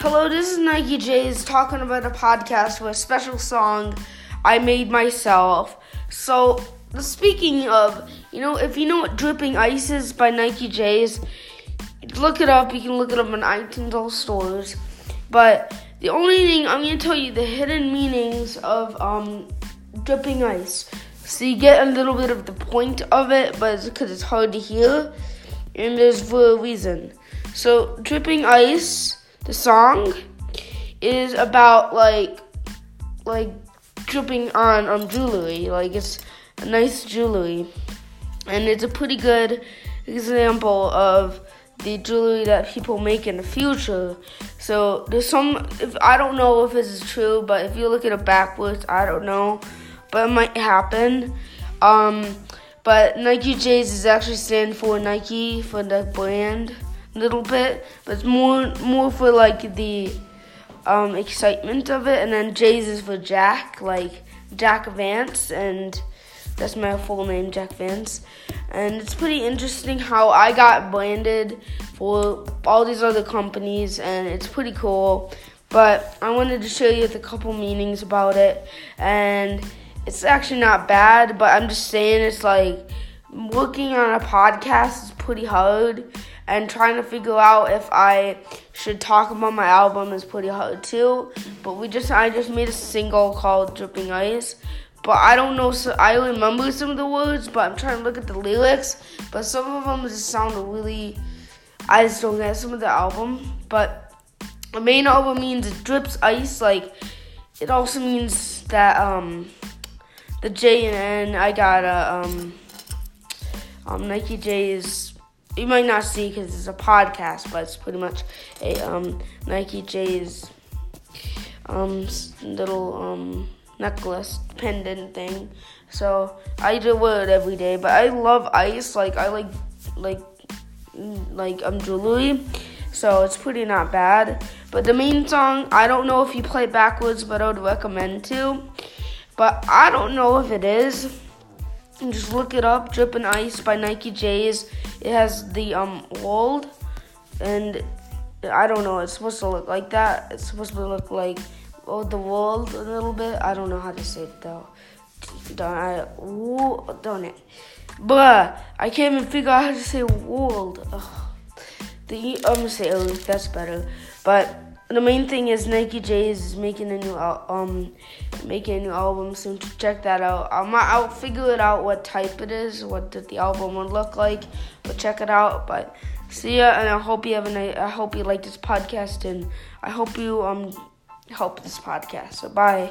Hello, this is Nike J's talking about a podcast with a special song I made myself. So, speaking of, you know, if you know what Dripping Ice is by Nike J's, look it up. You can look it up in iTunes all stores. But the only thing I'm going to tell you the hidden meanings of um, Dripping Ice. So you get a little bit of the point of it, but it's because it's hard to hear, and there's for a reason. So, Dripping Ice, the song, is about like, like dripping on um jewelry. Like it's a nice jewelry, and it's a pretty good example of the jewelry that people make in the future. So there's some. If I don't know if this is true, but if you look at it backwards, I don't know, but it might happen. Um, but Nike J's is actually stand for Nike for the brand little bit, but it's more more for like the um, excitement of it. And then J's is for Jack, like Jack Vance, and that's my full name, Jack Vance. And it's pretty interesting how I got branded for all these other companies, and it's pretty cool. But I wanted to show you a couple meanings about it, and it's actually not bad, but I'm just saying it's like working on a podcast is pretty hard and trying to figure out if I should talk about my album is pretty hard too. But we just I just made a single called Dripping Ice. But I don't know. So I remember some of the words, but I'm trying to look at the lyrics. But some of them just sound really. I just don't get some of the album. But the main album means it drips ice. Like it also means that um the J and N I got a um um Nike J's you might not see because it's a podcast, but it's pretty much a um, Nike J's um, little um, necklace pendant thing. So I do wear it every day. But I love ice. Like I like like like um jewelry. So it's pretty not bad. But the main song, I don't know if you play backwards, but I would recommend to. But I don't know if it is. Just look it up. Dripping Ice by Nike J's. It has the um world, and I don't know. It's supposed to look like that. It's supposed to look like oh the world a little bit. I don't know how to say it though. Don't I? Don't it? But I can't even figure out how to say world. Ugh. The I'm gonna say Earth. That's better. But the main thing is Nike J's is making a new um making a new album soon. To check that out. I'll figure it out what type it is, what the album would look like. But check it out. But see ya, and I hope you have a. I hope you like this podcast, and I hope you um help this podcast. So bye.